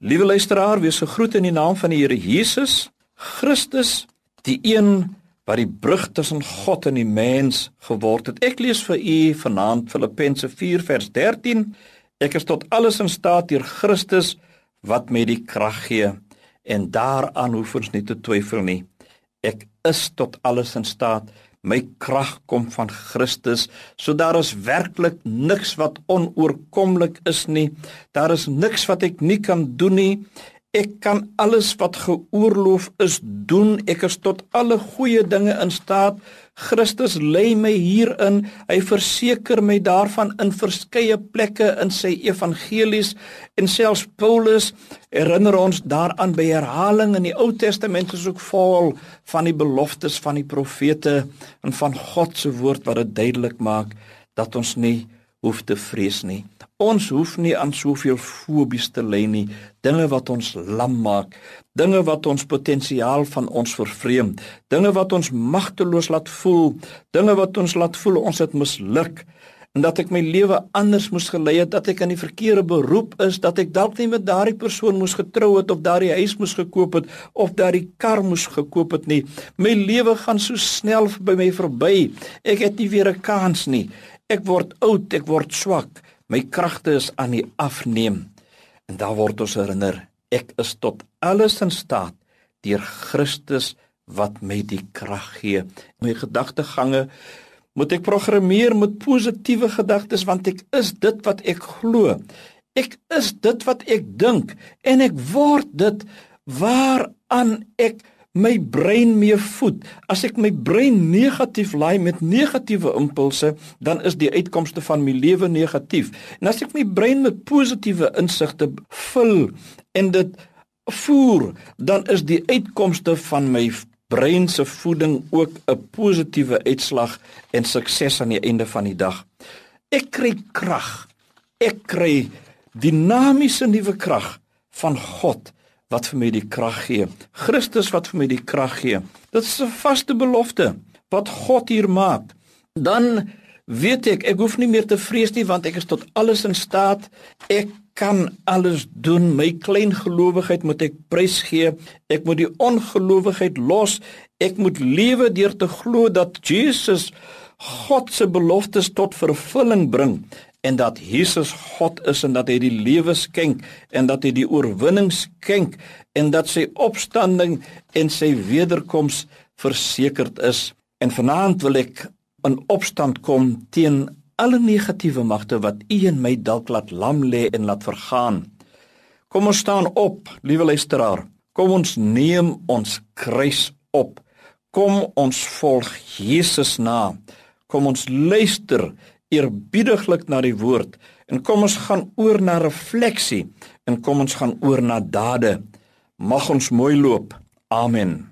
Liewe luisteraar, wees gegroet in die naam van die Here Jesus Christus, die een wat die brug tussen God en die mens geword het. Ek lees vir u vanaand Filippense 4 vers 13. Ek is tot alles in staat deur Christus wat my die krag gee en daaraan hoef ons nie te twyfel nie. Ek is tot alles in staat My krag kom van Christus. So daar is werklik niks wat onoorkomlik is nie. Daar is niks wat ek nie kan doen nie. Ek kan alles wat geoorloof is doen. Ek is tot alle goeie dinge in staat. Christus lei my hierin. Hy verseker my daarvan in verskeie plekke in sy evangelies en selfs Paulus herinner ons daaraan by herhaling in die Ou Testament is ook vol van die beloftes van die profete en van God se woord wat dit duidelik maak dat ons nie hoef te vrees nie. Ons hoef nie aan soveel fobies te ly nie, dinge wat ons lam maak, dinge wat ons potensiaal van ons vervreem, dinge wat ons magteloos laat voel, dinge wat ons laat voel ons het misluk en dat ek my lewe anders moes gelei het, dat ek in die verkeerde beroep is, dat ek dalk nie met daardie persoon moes getrou het of daardie huis moes gekoop het of daardie kar moes gekoop het nie. My lewe gaan so snel by my verby. Ek het nie weer 'n kans nie. Ek word oud, ek word swak my kragte is aan die afneem. En daar word ons herinner, ek is tot alles in staat deur Christus wat my die krag gee. My gedagtegange moet ek programmeer met positiewe gedagtes want ek is dit wat ek glo. Ek is dit wat ek dink en ek word dit waaraan ek my brein mee voed. As ek my brein negatief laai met negatiewe impulse, dan is die uitkomste van my lewe negatief. En as ek my brein met positiewe insigte vul en dit voer, dan is die uitkomste van my brein se voeding ook 'n positiewe uitslag en sukses aan die einde van die dag. Ek kry krag. Ek kry dinamiese nuwe krag van God wat vir my die krag gee. Christus wat vir my die krag gee. Dit is 'n vaste belofte wat God hier maak. Dan weet ek ek hoef nie meer te vrees nie want ek is tot alles in staat. Ek kan alles doen. My klein gelowigheid moet ek prys gee. Ek moet die ongelowigheid los. Ek moet lewe deur te glo dat Jesus God se beloftes tot vervulling bring en dat Jesus God is en dat hy die lewe skenk en dat hy die oorwinning skenk en dat sy opstanding en sy wederkoms versekerd is. En vanaand wil ek in opstand kom teen alle negatiewe magte wat u en my dalk laat lam lê en laat vergaan. Kom ons staan op, liewe luisteraar. Kom ons neem ons kruis op. Kom ons volg Jesus na. Kom ons luister eerbiediglik na die woord en kom ons gaan oor na refleksie en kom ons gaan oor na dade. Mag ons mooi loop. Amen.